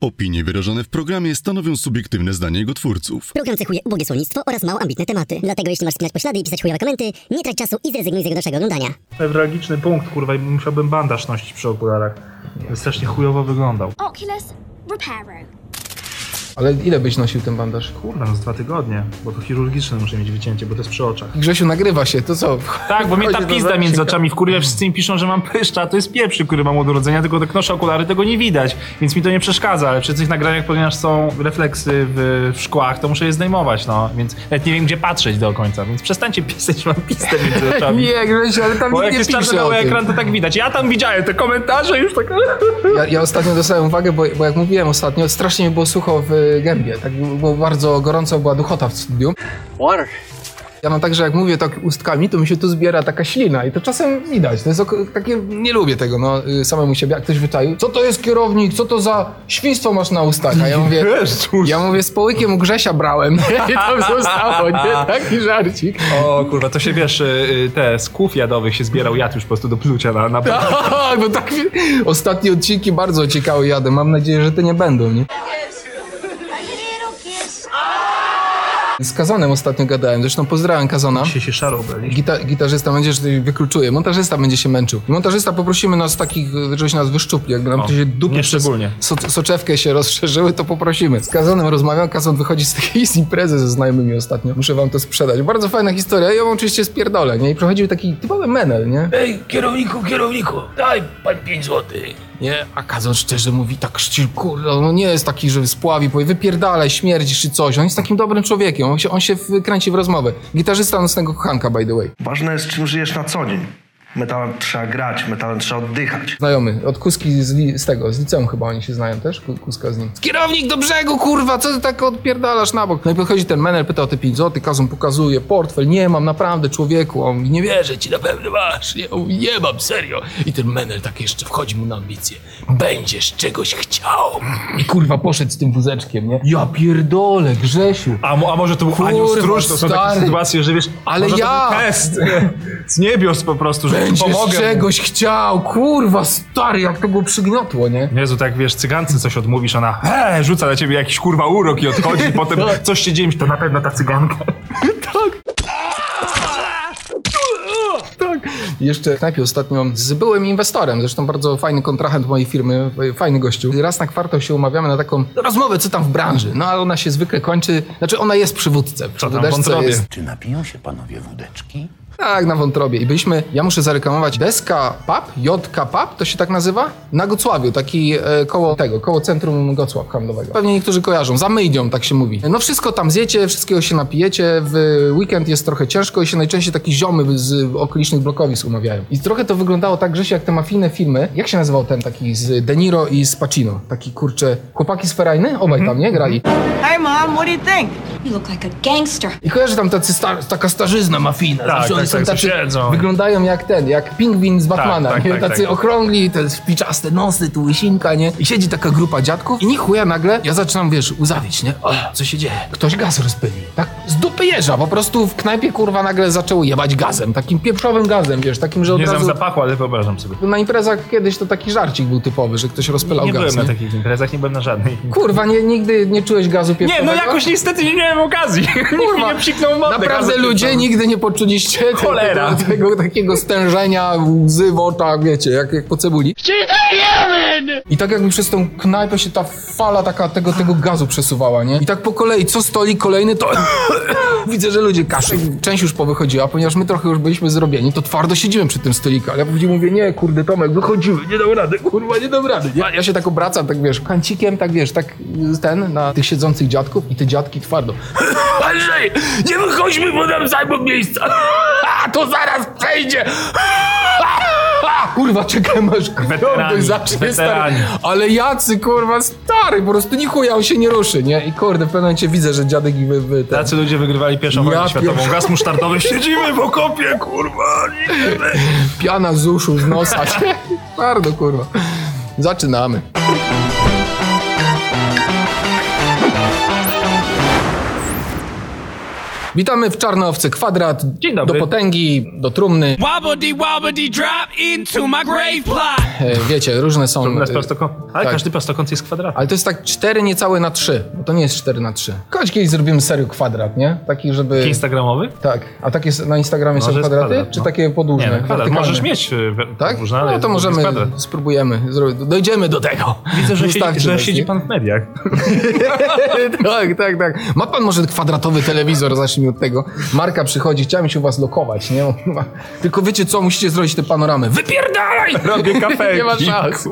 Opinie wyrażone w programie stanowią subiektywne zdanie jego twórców. Program cechuje ubogie słownictwo oraz mało ambitne tematy. Dlatego jeśli masz spinać poślady i pisać chujowe komenty, nie trać czasu i zrezygnuj z jego dalszego oglądania. Newralgiczny punkt, kurwa, i musiałbym bandaż nosić przy okularach. By strasznie chujowo wyglądał. Oculus Reparo. Ale ile byś nosił ten bandaż? Kurwa, no z dwa tygodnie, bo to chirurgiczne muszę mieć wycięcie, bo to jest przy oczach. Grzesiu, nagrywa się, to co? Tak, bo mnie ta pizda między oczami wkurwia, wszyscy mi piszą, że mam pyszcza, a to jest pieprz, który mam od urodzenia, tylko jak noszę okulary, tego nie widać, więc mi to nie przeszkadza, ale przy tych nagraniach, ponieważ są refleksy w, w szkłach, to muszę je zdejmować, no, więc nawet nie wiem, gdzie patrzeć do końca, więc przestańcie pisać, że mam pistę między oczami. Nie, Grzesiu, ale tam Bo nikt jak nie pisze o czarny tym. ekran, to tak widać. Ja tam widziałem te komentarze już tak... Ja, ja ostatnio dostałem uwagę, bo, bo jak mówiłem ostatnio, strasznie mi było sucho w gębie. Tak było bardzo gorąco, była duchota w studiu. Water. Ja mam tak, że jak mówię tak ustkami, to mi się tu zbiera taka ślina i to czasem widać. To jest takie, nie lubię tego, no, y, samemu siebie, jak ktoś wyczaił. Co to jest kierownik? Co to za świństwo masz na ustach? A ja mówię, Jezus. ja mówię, z połykiem u Grzesia brałem. I tam zostało, nie? Taki żarcik. O kurwa, to się wiesz, y, y, te z kłów jadowych się zbierał jad już po prostu do plucia na, na Tak, bo tak ostatnie odcinki bardzo ciekawe jadę. Mam nadzieję, że te nie będą, nie? Z Kazonem ostatnio gadałem, zresztą pozdrawiam Kazona. Dzisiaj się szaro. Gita gitarzysta będzie że wykluczuje, montażysta będzie się męczył. I montażysta poprosimy nas takich, żebyś nas wyszczupli, jakby nam O, to się dupy szczególnie. so, soczewkę się rozszerzyły, to poprosimy. Z Kazonem rozmawiam, Kazon wychodzi z takiej z imprezy ze znajomymi ostatnio. Muszę wam to sprzedać. Bardzo fajna historia, ja ją oczywiście spierdolę, nie? I prowadził taki typowy menel, nie? Ej, kierowniku, kierowniku, daj pan 5 złotych. Nie, a Kazon szczerze mówi tak, szczerze, kurde, no nie jest taki, że spławi, powie, wypierdalaj, śmierdzisz czy coś. On jest takim dobrym człowiekiem, on się, on się wkręci w rozmowę. Gitarzysta nocnego kochanka, by the way. Ważne jest, czym żyjesz na co dzień. Metalem trzeba grać, metalem trzeba oddychać. Znajomy, od Kuski z, li, z tego, z liceum chyba oni się znają też, Ku- Kuska z nim. Kierownik do brzegu, kurwa, co ty tak odpierdalasz na bok? No i podchodzi ten menel, pyta o te 5 zł, Kazum pokazuje, portfel, nie mam, naprawdę, człowieku, on mówi, nie wierzę ci, na pewno masz, nie, on mówi, nie mam, serio. I ten menel tak jeszcze wchodzi mu na ambicje, będziesz czegoś chciał. I kurwa poszedł z tym wózeczkiem, nie? Ja pierdolę, Grzesiu. A, mo- a może to był Kurwa, anioł stróż, to są takie stary. sytuacje, że wiesz, Ale może ja- to był test z niebios po prostu, że Będziesz pomogę. czegoś chciał, kurwa, stary, jak to go przygniotło, nie? Jezu, tak wiesz, cygance coś odmówisz, ona he, rzuca na ciebie jakiś kurwa urok i odchodzi, i potem coś się dzieje, to na pewno ta cyganka. Jeszcze w knajpie ostatnio z byłym inwestorem, zresztą bardzo fajny kontrahent mojej firmy, fajny gościu. Raz na kwartał się umawiamy na taką rozmowę, co tam w branży. No ale ona się zwykle kończy, znaczy ona jest przy wódce. Przy Co tam, wątrobie? jest Czy napiją się panowie wódeczki? Tak, na wątrobie. I byliśmy, ja muszę zareklamować Deska Pub, JK Pub, to się tak nazywa? Na Gocławiu, taki e, koło tego, koło centrum Gocław handlowego. Pewnie niektórzy kojarzą, za Myjnią, tak się mówi. No wszystko tam zjecie, wszystkiego się napijecie, w weekend jest trochę ciężko i się najczęściej takie ziomy z okolicznych blokowisk umawiają. I trochę to wyglądało tak, że jak te mafijne filmy, jak się nazywał ten taki z De Niro i z Pacino? Taki kurczę, chłopaki z Ferajny? Obaj tam, nie? Grali. Hey, Mom, what do you think? You look like a gangster. I kojarzę tam tacy star, taka starzyzna mafijna. Tak, Zawsze tak, oni są tak, tacy, siedzą. wyglądają jak ten, jak pingwin z Batmana, tak, nie? tak, tacy tak. okrągli, te spiczaste nosy, tu łysinka, nie? I siedzi taka grupa dziadków i ni chuja nagle, ja zaczynam, wiesz, uzawić, nie? O, co się dzieje? Ktoś gaz rozpylił, tak? Z dupy jeża, po prostu w knajpie, kurwa, nagle zaczęło jebać gazem, takim pieprzowym gazem, wiesz, takim, że od Nie znam razu... zapachu, ale wyobrażam sobie. Na imprezach kiedyś to taki żarcik był typowy, że ktoś rozpylał Nie gaz, byłem na nie? takich imprezach, nie byłem na żadnej. Kurwa, nie, nigdy nie czułeś gazu Nie, pieprzowego? no jakoś niestety nie miałem okazji. Nikt nie psiknął. Naprawdę ludzie pieprzowy. nigdy nie poczuliście tego, Cholera. tego, tego takiego stężenia łzy w oczach, wiecie, jak, jak po cebuli. I tak jakby przez tą knajpę się ta fala taka tego, tego gazu przesuwała, nie? I tak po kolei, co stoli kolejny, to widzę, że ludzie kaszlą. Część już powychodziła, ponieważ my trochę już byliśmy zrobieni, to twardo siedzimy przy tym stoliku, ale ja później mówię, nie, kurde, Tomek, wychodzimy, nie dam rady, kurwa, nie dam rady. Ja, ja się tak obracam, tak wiesz, kancikiem, tak wiesz, tak ten, na tych siedzących dziadków i te dziadki twardo. Andrzej, nie wychodźmy, bo nam zajmą miejsca. A, to zaraz przejdzie. Kurwa, czekaj, aż Weterani, ktoś zacznie, stary. Ale jacy, kurwa, stary, po prostu ni chuja, on się nie ruszy, nie? I kurde, w pewnym momencie widzę, że dziadek i wy, wy ten. Tacy ludzie wygrywali pierwszą Ja wojnę światową. pier- Gaz musztardowy. Siedzimy w okopie, kurwa. Piana z uszu, z nosa. Twardo, kurwa. Zaczynamy. Witamy w Czarne Owce Kwadrat. Dzień dobry. Do potęgi, do trumny. Wobbly wobbly drop into my grave plot. E, wiecie, różne są... Trumna z e, prostokąt. Ale tak. każdy prostokąt jest kwadratem. Ale to jest tak 4 niecałe na 3, bo to nie jest 4 na 3. Kiedyś kiedyś zrobimy serio kwadrat, nie? Taki, żeby... Instagramowy? Tak. A takie na Instagramie Może są kwadraty? kwadrat, czy no. takie podłużne? Nie, no, kwadrat. Możesz mieć we- Tak? podłużne, ale No to możemy, kwadrat. spróbujemy. Zrobić. Dojdziemy do tego. Widzę, że, siedzi, że siedzi pan w mediach. tak, tak, tak. Ma pan może kwadratowy telewizor, zacznijmy od tego. Marka przychodzi, chciałem się u was lokować, nie? Tylko wiecie co, musicie zrobić tę panoramę. Wypierdalaj! Robię kafelki. Nie ma szans.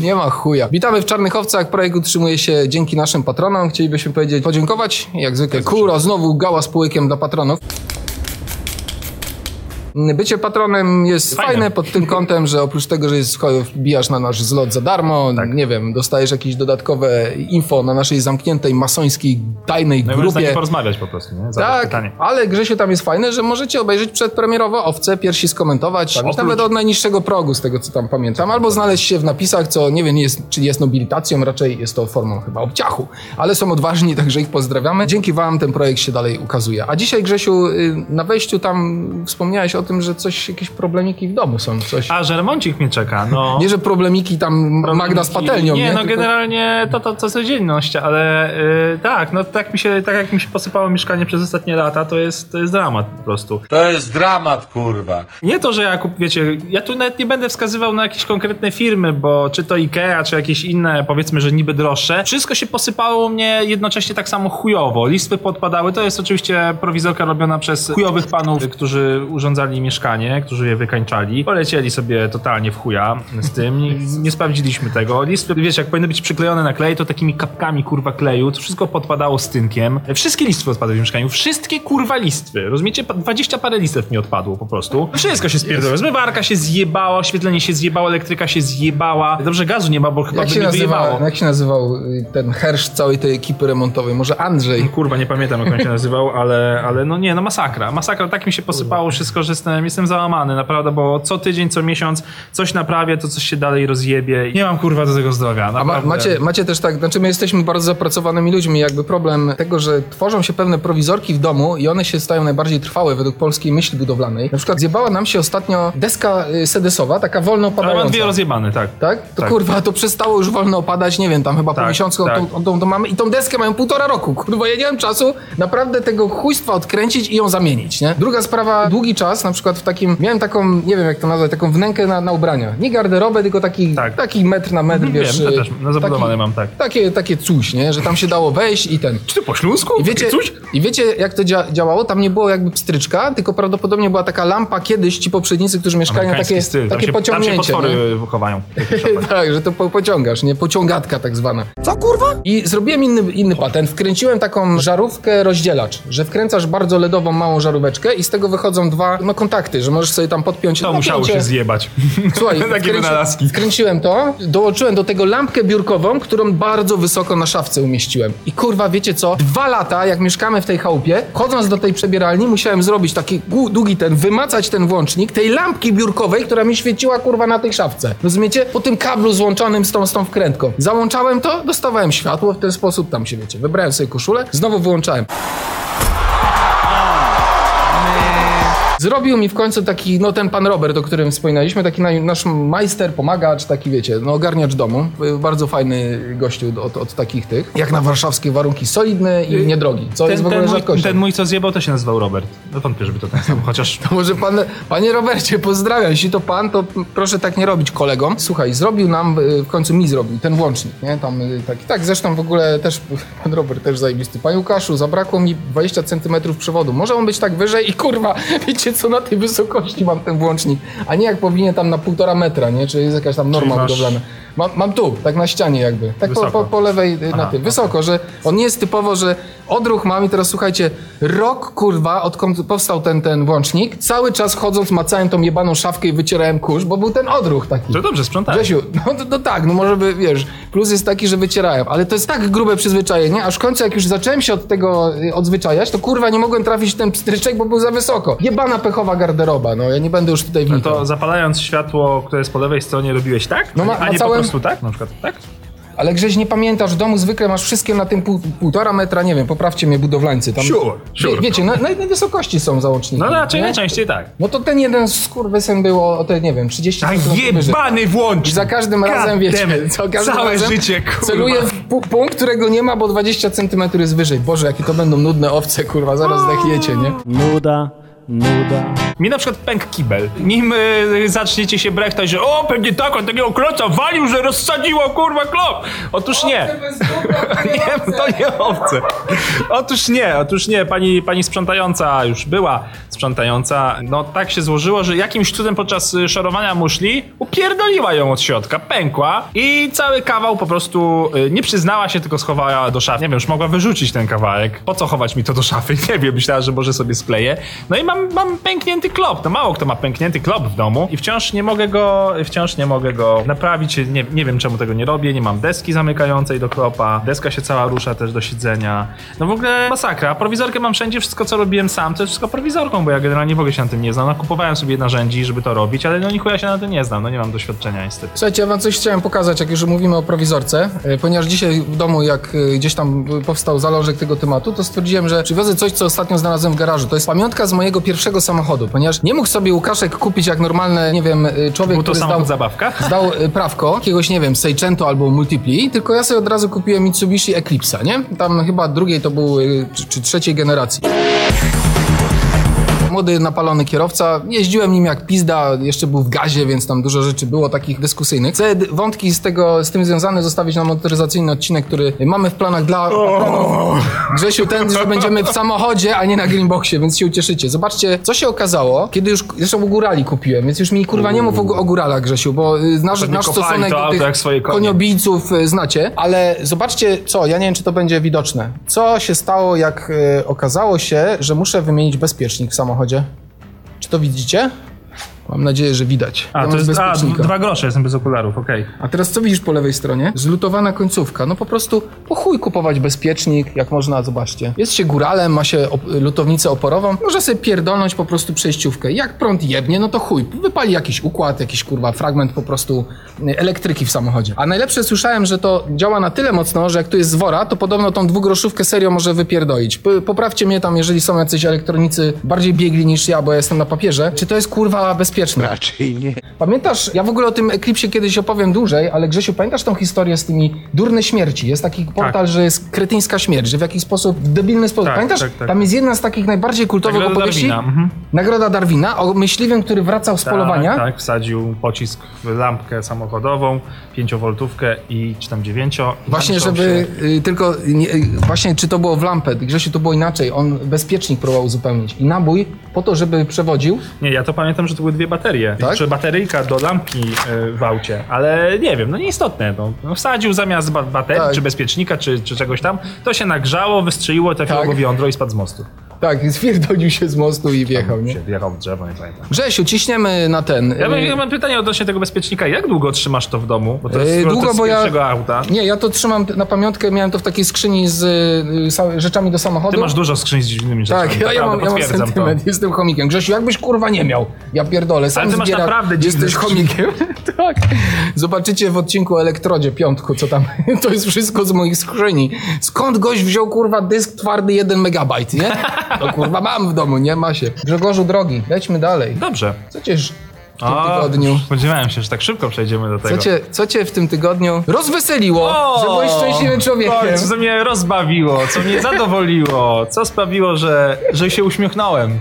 Nie ma chuja. Witamy w Czarnych Owcach. Projekt utrzymuje się dzięki naszym patronom. Chcielibyśmy powiedzieć, podziękować. Jak zwykle, kura, znowu gała z półkiem dla patronów. Bycie patronem jest Fajne. fajne. pod tym kątem, że oprócz tego, że jest, wbijasz na nasz zlot za darmo, Tak. nie wiem, dostajesz jakieś dodatkowe info na naszej zamkniętej masońskiej tajnej No grupie. porozmawiać po prostu, nie? Zadać Tak, pytanie. ale Grzesiu tam jest fajne, że możecie obejrzeć przedpremierowo owce, pierwsi skomentować, Tak, oprócz- nawet od najniższego progu, z tego co tam pamiętam, albo znaleźć się w napisach, co nie wiem, jest, czy jest nobilitacją, raczej jest to formą chyba obciachu, ale są odważni, także ich pozdrawiamy. Dzięki wam ten projekt się dalej ukazuje. A dzisiaj, Grzesiu, y, na wejściu tam wspomniałeś o tym, że coś, jakieś problemiki w domu są, coś... A, że remoncik mnie czeka, no. Nie, że problemiki tam Magda z patelnią, nie? Nie, no Tylko- generalnie to, to, to codzienność, ale y, tak, no tak mi się, tak jak mi się posypało mieszkanie przez ostatnie lata, to jest, to jest dramat po prostu. To jest dramat, kurwa. Nie to, że ja kup, wiecie, ja tu nawet nie będę wskazywał na jakieś konkretne firmy, bo czy to Ikea, czy jakieś inne, powiedzmy, że niby droższe, wszystko się posypało u mnie jednocześnie tak samo chujowo. Listwy podpadały, to jest oczywiście prowizorka robiona przez chujowych panów, którzy urządzali mieszkanie, którzy je wykańczali. Polecieli sobie totalnie w chuja z tym, nie, nie sprawdziliśmy tego. Listwy, wiecie, jak powinny być przyklejone na klej, to takimi kapkami kurwa kleju, to wszystko podpadało z tynkiem. Wszystkie listwy odpadły w mieszkaniu, wszystkie kurwa listwy. Rozumiecie? Pa- 20 parę listw mi odpadło po prostu. Wszystko się spierdoliło. Zmywarka się zjebała, oświetlenie się zjebało, elektryka się zjebała. Dobrze, gazu nie ma, bo chyba Jak by się, wyjebało. jak się nazywał y, ten hersz całej tej ekipy remontowej? Może Andrzej? Kurwa, nie pamiętam jak on się nazywał, ale, ale no nie, no masakra. Masakra, tak mi się posypało wszystko, że jestem, jestem załamany, naprawdę, bo co tydzień, co miesiąc coś naprawię, to coś się dalej rozjebie. i Nie mam kurwa do tego zdrowia, A ma, macie, macie też tak, znaczy my jesteśmy bardzo zapracowanymi ludźmi, jakby problem tego, że tworzą się pewne prowizorki w domu i one się stają najbardziej trwałe według polskiej myśli budowlanej. Na przykład zjebała nam się ostatnio deska y, sedesowa, taka wolno Ale mam opadająca. dwie rozjebane, tak. Tak? To Tak. kurwa, to przestało już wolno opadać, nie wiem, tam chyba po Tak, miesiącu tak. tą, tą, tą mamy i tą deskę mają półtora roku. Kurwa, ja nie mam czasu naprawdę tego chujstwa odkręcić i ją zamienić, nie? Druga sprawa, długi czas, na przykład w takim, miałem taką, nie wiem jak to nazwać, taką wnękę na, na ubrania. Nie garderobę, tylko taki, Tak. taki metr na metr, Mhm, wiesz. wiem, to y, też, no zabudowane mam, tak. Takie, takie coś, nie? Że tam się dało wejść i ten. Czy ty po śląsku? I wiecie? I wiecie, jak to dzia działało? Tam nie było jakby pstryczka, tylko prawdopodobnie była taka lampa kiedyś, ci poprzednicy, którzy mieszkają, takie, styl. Tam takie się, tam się pociągnięcie. nie? potwory chowają. tak, że to po, pociągasz, nie? Pociągatka tak zwana. Co kurwa? I zrobiłem inny, inny patent. Wkręciłem taką żarówkę rozdzielacz, że wkręcasz bardzo ledową małą żaróweczkę i z tego wychodzą dwa no, kontakty, że możesz sobie tam podpiąć To musiało się zjebać. Słuchaj, wkręci-. Wkręciłem to, dołączyłem do tego lampkę biurkową, którą bardzo wysoko na szafce umieściłem. I kurwa, wiecie co? Dwa lata, jak mieszkamy w tej chałupie, chodząc do tej przebieralni, musiałem zrobić taki długi ten, wymacać ten włącznik tej lampki biurkowej, która mi świeciła kurwa na tej szafce. Rozumiecie? Po tym kablu złączonym z tą, z tą wkrętką. Załączałem to, dostawałem światło w ten sposób, tam się wiecie, wybrałem sobie koszulę, znowu wyłączałem. Zrobił mi w końcu taki, no ten pan Robert, o którym wspominaliśmy, taki nasz majster, pomagacz, taki wiecie, no ogarniacz domu. Y, Bardzo fajny gościu od, od takich tych. Jak na warszawskie warunki, solidny i niedrogi, co jest w ogóle ten, mój, rzadkością. ten mój, co zjebał, to się nazywał Robert. No wątpię, żeby to ten sam, chociaż... To może pan, panie Robercie, pozdrawiam. Jeśli to pan, to proszę tak nie robić kolegom. Słuchaj, zrobił nam, y, w końcu mi zrobił ten włącznik, nie? Tam y, taki, tak, zresztą w ogóle też, pan Robert też zajebisty. Panie Łukaszu, zabrakło mi 20 centymetrów przewodu. Może on być tak wyżej i kurwa, wiecie co, na tej wysokości mam ten włącznik, a nie jak powinien tam na półtora metra, nie? Czy jest jakaś tam norma masz- budowlana. Mam, mam tu, tak na ścianie jakby. Tak po, po, po lewej y, na Aha, tym. Wysoko, że on nie jest typowo, że odruch mam i teraz słuchajcie, rok kurwa, odkąd powstał ten, ten włącznik, cały czas chodząc macałem tą jebaną szafkę i wycierałem kurz, bo był ten odruch taki. To dobrze, sprzątałeś. Grzesiu, no, to, no tak, no może by, wiesz, plus jest taki, że wycierałem, ale to jest tak grube przyzwyczajenie, aż w końcu jak już zacząłem się od tego y, odzwyczajać, to kurwa nie mogłem trafić w ten pstryczek, bo był za wysoko. Jebana pechowa garderoba, no ja nie będę już tutaj wnikał. To zapalając światło, które jest po lewej stronie, robiłeś tak? No ma- a nie macałem- po prostu tak? Na przykład tak? Ale Grześ nie pamiętasz, w domu zwykle masz wszystkie na tym pół, półtora metra, nie wiem, poprawcie mnie budowlańcy. Tam, Sure, sure. Wie, wiecie, na, na jednej wysokości są załączniki. No raczej nie? najczęściej tak. No to ten jeden skurwysyn było o te, nie wiem, 30 Tak centymetrów wyżej. jebany włącz! I za każdym razem, wiecie, co każdym Całe razem życie, kurwa. celuję w pu- punkt, którego nie ma, bo 20 cm jest wyżej. Boże, jakie to będą nudne owce, kurwa, zaraz zdechniecie, nie? Nuda, nuda. Mi na przykład pękł kibel. Nim y, zaczniecie się brechtać, że o, pewnie tak, on takiego kloca walił, że rozsadziło, kurwa, klop. Otóż nie. Nie, to nie owce. Otóż nie, otóż nie. Pani, pani sprzątająca już była sprzątająca. No tak się złożyło, że jakimś cudem podczas y, szorowania muszli upierdoliła ją od środka, pękła i cały kawał po prostu y, nie przyznała się, tylko schowała do szafy. Nie wiem, już mogła wyrzucić ten kawałek. Po co chować mi to do szafy? Nie wiem, myślała, że może sobie skleję. No i mam, mam pęknięty klop. No mało kto ma pęknięty klop w domu i wciąż nie mogę go, wciąż nie mogę go naprawić. Nie, nie wiem, czemu tego nie robię. Nie mam deski zamykającej do klopa. Deska się cała rusza też do siedzenia. No w ogóle masakra. Prowizorkę mam wszędzie. Wszystko, co robiłem sam, to jest wszystko prowizorką, bo ja generalnie w ogóle się na tym nie znam. Nakupowałem sobie narzędzi, żeby to robić, ale no nichuja się na tym nie znam. No nie mam doświadczenia niestety. Słuchajcie, ja wam coś chciałem pokazać, jak już mówimy o prowizorce, e, ponieważ dzisiaj w domu, jak e, gdzieś tam powstał zalążek tego tematu, to stwierdziłem, że przywiozę coś, co ostatnio znalazłem w garażu. To jest pamiątka z mojego pierwszego samochodu, ponieważ nie mógł sobie Łukaszek kupić jak normalny, nie wiem, e, człowiek, Był to który zdał, zabawka? zdał e, prawko, jakiegoś, nie wiem, Seicento albo Multipli, tylko ja sobie od razu kupiłem Mitsubishi Eclipse'a, nie? Tam chyba drugiej to był, e, czy, czy trzeciej generacji. Młody, napalony kierowca. Jeździłem nim jak pizda, jeszcze był w gazie, więc tam dużo rzeczy było takich dyskusyjnych. Chcę wątki z tego, z tym związane zostawić na motoryzacyjny odcinek, który mamy w planach dla. Grzesiu, ten, że będziemy w samochodzie, a nie na greenboxie, więc się ucieszycie. Zobaczcie, co się okazało, kiedy już, zresztą u górali kupiłem, więc już mi kurwa nie mów o, o góralach, Grzesiu, bo y, nasz, nasz stosunek to do tych koniobijców y, znacie, ale zobaczcie co, ja nie wiem, czy to będzie widoczne. Co się stało, jak y, okazało się, że muszę wymienić bezpiecznik w samochodzie? Czy to widzicie? Mam nadzieję, że widać. A, Ja to jest a, dwa grosze, jestem bez okularów, okej. A teraz co widzisz po lewej stronie? Zlutowana końcówka. No po prostu po chuj kupować bezpiecznik, jak można, zobaczcie. Jest się góralem, ma się op- lutownicę oporową, może sobie pierdolnąć po prostu przejściówkę. Jak prąd jebnie, no to chuj, wypali jakiś układ, jakiś kurwa fragment po prostu y, elektryki w samochodzie. A najlepsze słyszałem, że to działa na tyle mocno, że jak tu jest zwora, to podobno tą dwugroszówkę serio może wypierdolić. P- poprawcie mnie tam, jeżeli są jacyś elektronicy bardziej biegli niż ja, bo ja jestem na papierze. Czy to jest kurwa bezpieczne? Raczej nie. Pamiętasz, ja w ogóle o tym Eklipsie kiedyś opowiem dłużej, ale Grzesiu, pamiętasz tą historię z tymi durne śmierci? Jest taki portal, że jest kretyńska śmierć, że w jakiś sposób, w debilny sposób. Tak, pamiętasz? tak, tak. Tam jest jedna z takich najbardziej kultowych Nagroda opowieści. Darwina, mhm. Nagroda Darwina o myśliwym, który wracał z polowania. Tak, tak, wsadził pocisk w lampkę samochodową, 5-woltówkę i czy tam 9. Właśnie, żeby y, tylko, nie, y, właśnie czy to było w lampę, Grzesiu, to było inaczej, on bezpiecznik próbował uzupełnić i nabój po to, żeby przewodził, Nie, ja to pamiętam, że to były dwie baterie. Tak? Czy bateryjka do lampki y, w aucie, ale nie wiem, no nieistotne. No. No, wsadził zamiast ba- baterii, Tak. czy bezpiecznika, czy, czy czegoś tam, to się nagrzało, wystrzeliło, trafiło Tak. go w jądro i spadł z mostu. Tak, zwierdolił się z mostu i wjechał, nie? Się wjechał w drzewo, nie pamiętam. Grzesiu, ciśniemy na ten. Ja mam, y, ja mam pytanie odnośnie tego bezpiecznika. Jak długo trzymasz to w domu? Bo to jest, Yy, skoro to długo, jest z bo ja- pierwszego auta. Nie, ja to trzymam na pamiątkę, miałem to w takiej skrzyni z y, sa- rzeczami do samochodu. Ty masz dużo skrzyń z dziwnymi rzeczami. Tak, ja, ja, mam, ja mam potwierdzam to. sentyment, jestem chomikiem. Grzesiu, jakbyś kurwa nie miał. Ja pierdolę, sam Ale ty masz zbiera, naprawdę dziwne Jesteś skrzynie. chomikiem. tak. Zobaczycie w odcinku o Elektrodzie, piątku, co tam, to jest wszystko z moich skrzyni. Skąd gość wziął kurwa dysk twardy 1 megabajt, nie? To kurwa mam w domu, nie ma się. Grzegorzu drogi, lećmy dalej. Dobrze. Co cię w tym tygodniu? Spodziewałem się, że tak szybko przejdziemy do tego. Co cię, co cię w tym tygodniu rozweseliło, że byłeś szczęśliwym człowiekiem? Co mnie rozbawiło, co mnie zadowoliło, co sprawiło, że, że się uśmiechnąłem.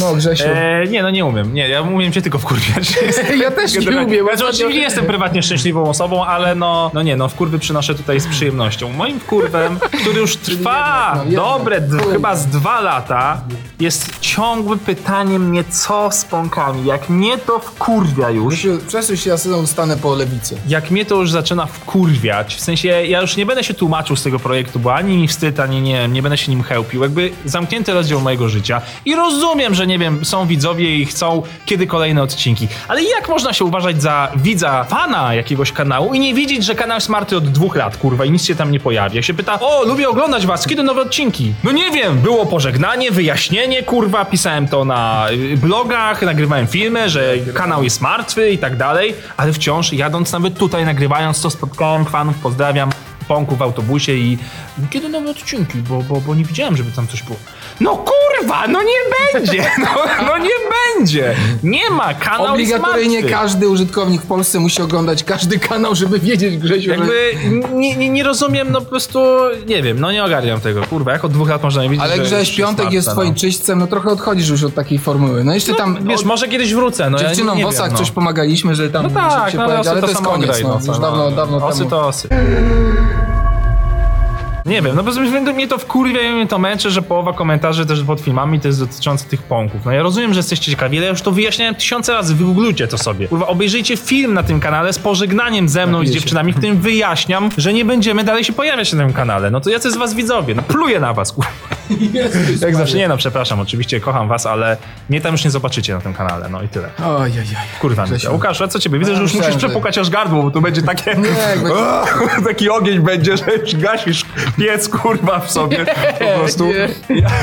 No Grzesiu. E, nie, no nie umiem. Nie, ja umiem się tylko wkurwiać. Ja też nie lubię. Znaczy, oczywiście nie jestem prywatnie szczęśliwą osobą, ale no, no nie, no wkurwy przynoszę tutaj z przyjemnością. Moim wkurwem, który już trwa no jednak. dobre, d- Kurwa. chyba z dwa lata, jest ciągłe pytanie mnie, co z pąkami. Jak mnie to wkurwia już, Grzesiu, przesuń się, ja sobie stanę po lewicy. jak mnie to już zaczyna wkurwiać, w sensie ja już nie będę się tłumaczył z tego projektu, bo ani mi wstyd, ani nie, nie będę się nim chełpił. Jakby zamknięty rozdział mojego życia i rozumiem, że że nie wiem, są widzowie i chcą kiedy kolejne odcinki. Ale jak można się uważać za widza, fana jakiegoś kanału i nie wiedzieć, że kanał jest martwy od dwóch lat, kurwa, i nic się tam nie pojawia? Się pyta, o, lubię oglądać was, kiedy nowe odcinki? No nie wiem, było pożegnanie, wyjaśnienie, kurwa, pisałem to na y, blogach, nagrywałem filmy, że kanał jest martwy i tak dalej, ale wciąż jadąc nawet tutaj, nagrywając to, spotkałem fanów, pozdrawiam, pąku w autobusie i kiedy nowe odcinki, bo, bo, bo nie widziałem, żeby tam coś było. No kurwa, no nie będzie, no, no nie będzie, nie ma, kanał Obligatoryjnie każdy użytkownik w Polsce musi oglądać każdy kanał, żeby wiedzieć, Grzesiu. Jakby nie, nie, nie rozumiem, no po prostu, nie wiem, no nie ogarniam tego, kurwa, jak od dwóch lat można nie wiedzieć, Ale Grześ, piątek jest martwe, twoim czyśćcem, no trochę odchodzisz już od takiej formuły. No jeszcze tam... Wiesz, może kiedyś wrócę, no ja Dziewczynom nie w osach wiem, no. coś pomagaliśmy, że tam No tak, się no, ale ale to to jest koniec, no, co, już no. dawno, dawno Osy temu. to osy. Nie wiem, no bez względu mnie to wkurwia i mnie to męczy, że połowa komentarzy też pod filmami to jest dotyczące tych pąków. No ja rozumiem, że jesteście ciekawi, ale ja już to wyjaśniałem tysiące razy, wygooglujcie to sobie. Kurwa, obejrzyjcie film na tym kanale z pożegnaniem ze mną i z dziewczynami, w którym wyjaśniam, że nie będziemy dalej się pojawiać na tym kanale. No to jacy z was widzowie? No pluję na was, kurwa. Jak zawsze, nie no, przepraszam, oczywiście kocham was, ale mnie tam już nie zobaczycie na tym kanale, no i tyle. Ojej, Kurwa, Grzesiu. Łukasz, a co ciebie? Widzę, że już musisz przepukać aż gardło, bo tu będzie takie... jakby- taki ogień będzie, że już gasisz piec, kurwa, w sobie. Po prostu.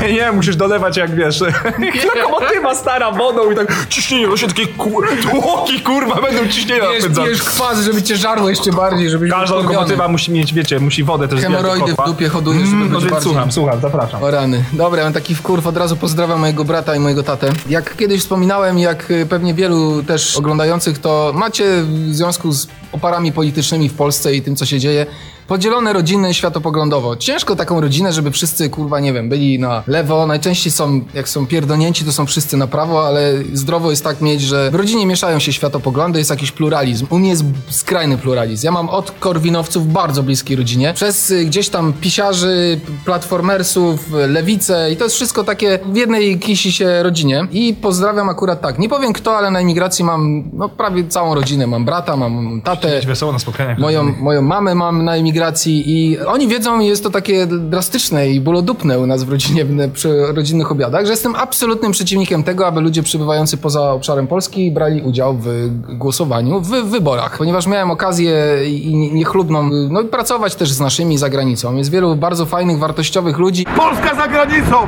Nie, nie musisz dolewać jak, wiesz, lokomotywa stara wodą i tak ciśnienie, się takie ku, tłoki, kurwa, będą ciśnienia Wiesz, napędzane. pijesz kwas, żeby cię żarło jeszcze bardziej, żebyś Każda lokomotywa musi mieć, wiecie, musi wodę też Hemoroidy w dupie hodujesz, żeby Mm, być no bardziej... słucham, słucham, zapraszam. Rany. Dobra, mam taki wkurw, od razu pozdrawiam mojego brata i mojego tatę. Jak kiedyś wspominałem, jak y, pewnie wielu też oglądających, to macie w związku z oparami politycznymi w Polsce i tym, co się dzieje, podzielone rodziny światopoglądowo. Ciężko taką rodzinę, żeby wszyscy, kurwa, nie wiem, byli na lewo. Najczęściej są, jak są pierdolnięci, to są wszyscy na prawo, ale zdrowo jest tak mieć, że w rodzinie mieszają się światopoglądy, jest jakiś pluralizm. U mnie jest skrajny pluralizm. Ja mam od korwinowców bardzo bliskiej rodzinie, przez y, gdzieś tam pisiarzy, platformersów, lewicę i to jest wszystko takie w jednej kisi się rodzinie. I pozdrawiam akurat tak. Nie powiem kto, ale na emigracji mam no, prawie całą rodzinę. Mam brata, mam tatę, wesoło na spotkaniach. Moją, moją mamę mam na emigracji i oni wiedzą, i jest to takie drastyczne i bólodupne u nas w rodzinie, przy rodzinnych obiadach, że jestem absolutnym przeciwnikiem tego, aby ludzie przybywający poza obszarem Polski brali udział w głosowaniu w wyborach. Ponieważ miałem okazję i niechlubną no, pracować też z naszymi za granicą. Jest wielu bardzo fajnych, wartościowych ludzi. Polska za granicą!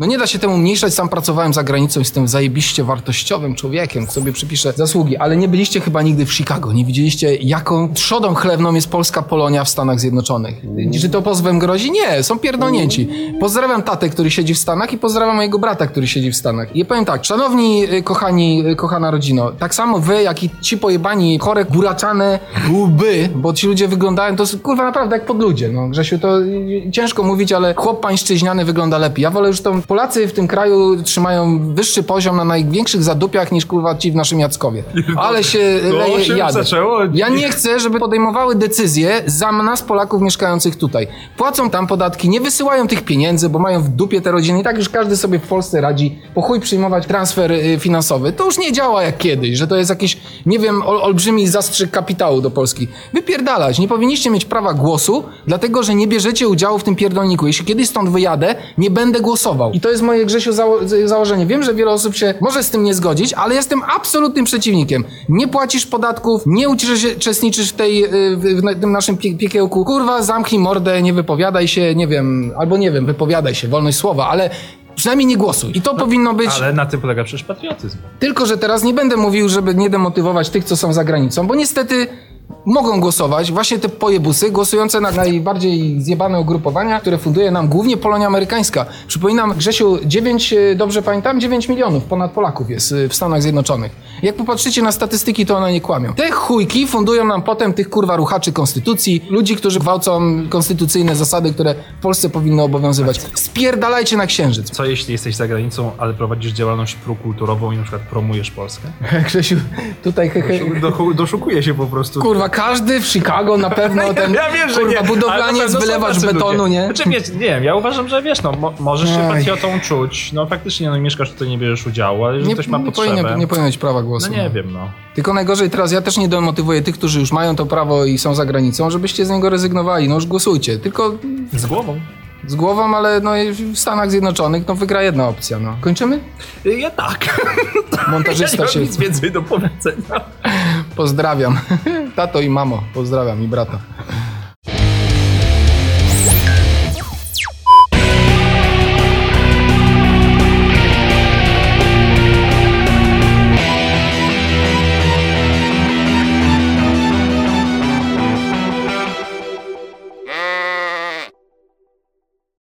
No nie da się temu umniejszać, sam pracowałem za granicą, jestem zajebiście wartościowym człowiekiem, sobie przypiszę zasługi, ale nie byliście chyba nigdy w Chicago, nie widzieliście jaką trzodą chlewną jest polska Polonia w Stanach Zjednoczonych. Czy to pozwem grozi? Nie, są pierdolnięci. Pozdrawiam tatę, który siedzi w Stanach i pozdrawiam mojego brata, który siedzi w Stanach. I powiem tak, szanowni, y, kochani, y, kochana rodzino, tak samo wy, jak i ci pojebani, chore, buraczane łby, bo ci ludzie wyglądają, to kurwa naprawdę jak podludzie, no Grzesiu, to y, ciężko mówić, ale chłop pańszczyźniany wygląda lepiej. Ja wolę już to, Polacy w tym kraju trzymają wyższy poziom na największych zadupiach niż kurwa ci w naszym Jackowie. Ale się leje jadę. Ja nie chcę, żeby podejmowały decyzje za nas, Polaków mieszkających tutaj. Płacą tam podatki, nie wysyłają tych pieniędzy, bo mają w dupie te rodziny. I tak już każdy sobie w Polsce radzi. Po chuj przyjmować transfer y, finansowy. To już nie działa jak kiedyś, że to jest jakiś, nie wiem, ol, olbrzymi zastrzyk kapitału do Polski. Wypierdalać. Nie powinniście mieć prawa głosu, dlatego, że nie bierzecie udziału w tym pierdolniku. Jeśli kiedyś stąd wyjadę, nie będę głosował. I to jest moje, Grzesiu, zało założenie. Wiem, że wiele osób się może z tym nie zgodzić, ale jestem absolutnym przeciwnikiem. Nie płacisz podatków, nie uczes- uczestniczysz w, tej, y, w, tym naszym piekiełku. Kurwa, zamknij mordę, nie wypowiadaj się, nie wiem, albo nie wiem, wypowiadaj się, wolność słowa, ale przynajmniej nie głosuj. I to powinno być... Ale na tym polega przecież patriotyzm. Tylko, że teraz nie będę mówił, żeby nie demotywować tych, co są za granicą, bo niestety mogą głosować właśnie te pojebusy głosujące na najbardziej zjebane ugrupowania, które funduje nam głównie Polonia Amerykańska. Przypominam, Grzesiu, 9, e, dobrze pamiętam, 9 milionów ponad Polaków jest e, w Stanach Zjednoczonych. Jak popatrzycie na statystyki, to one nie kłamią. Te chujki fundują nam potem tych kurwa ruchaczy konstytucji, ludzi, którzy gwałcą konstytucyjne zasady, które w Polsce powinny obowiązywać. Spierdalajcie na księżyc. Co jeśli jesteś za granicą, ale prowadzisz działalność prokulturową i na przykład promujesz Polskę? Grzesiu, tutaj hehe, Do, doszukuje się po prostu. Kurwa, każdy w Chicago na pewno ten Ja wiem, że kurwa, nie, na budowlaniec, wylewacz betonu, ludzie. nie? Znaczy, wiesz, nie wiem, ja uważam, że wiesz, no, mo możesz się Aj. patriotą czuć, no faktycznie, no mieszkasz tutaj, nie bierzesz udziału, ale jeżeli Nie, ktoś ma nie, potrzebę, powinien, nie powinien mieć prawa głosu. no nie wiem, no. Tylko najgorzej teraz, ja też nie demotywuję tych, którzy już mają to prawo i są za granicą, żebyście z niego rezygnowali. No już głosujcie. Tylko Z głową. z głową, ale no w Stanach Zjednoczonych no wygra jedna opcja, no. Kończymy? Ja tak. Montażysta ja nie się nic więcej do powiedzenia. pozdrawiam. Tato i mamo, pozdrawiam i brata.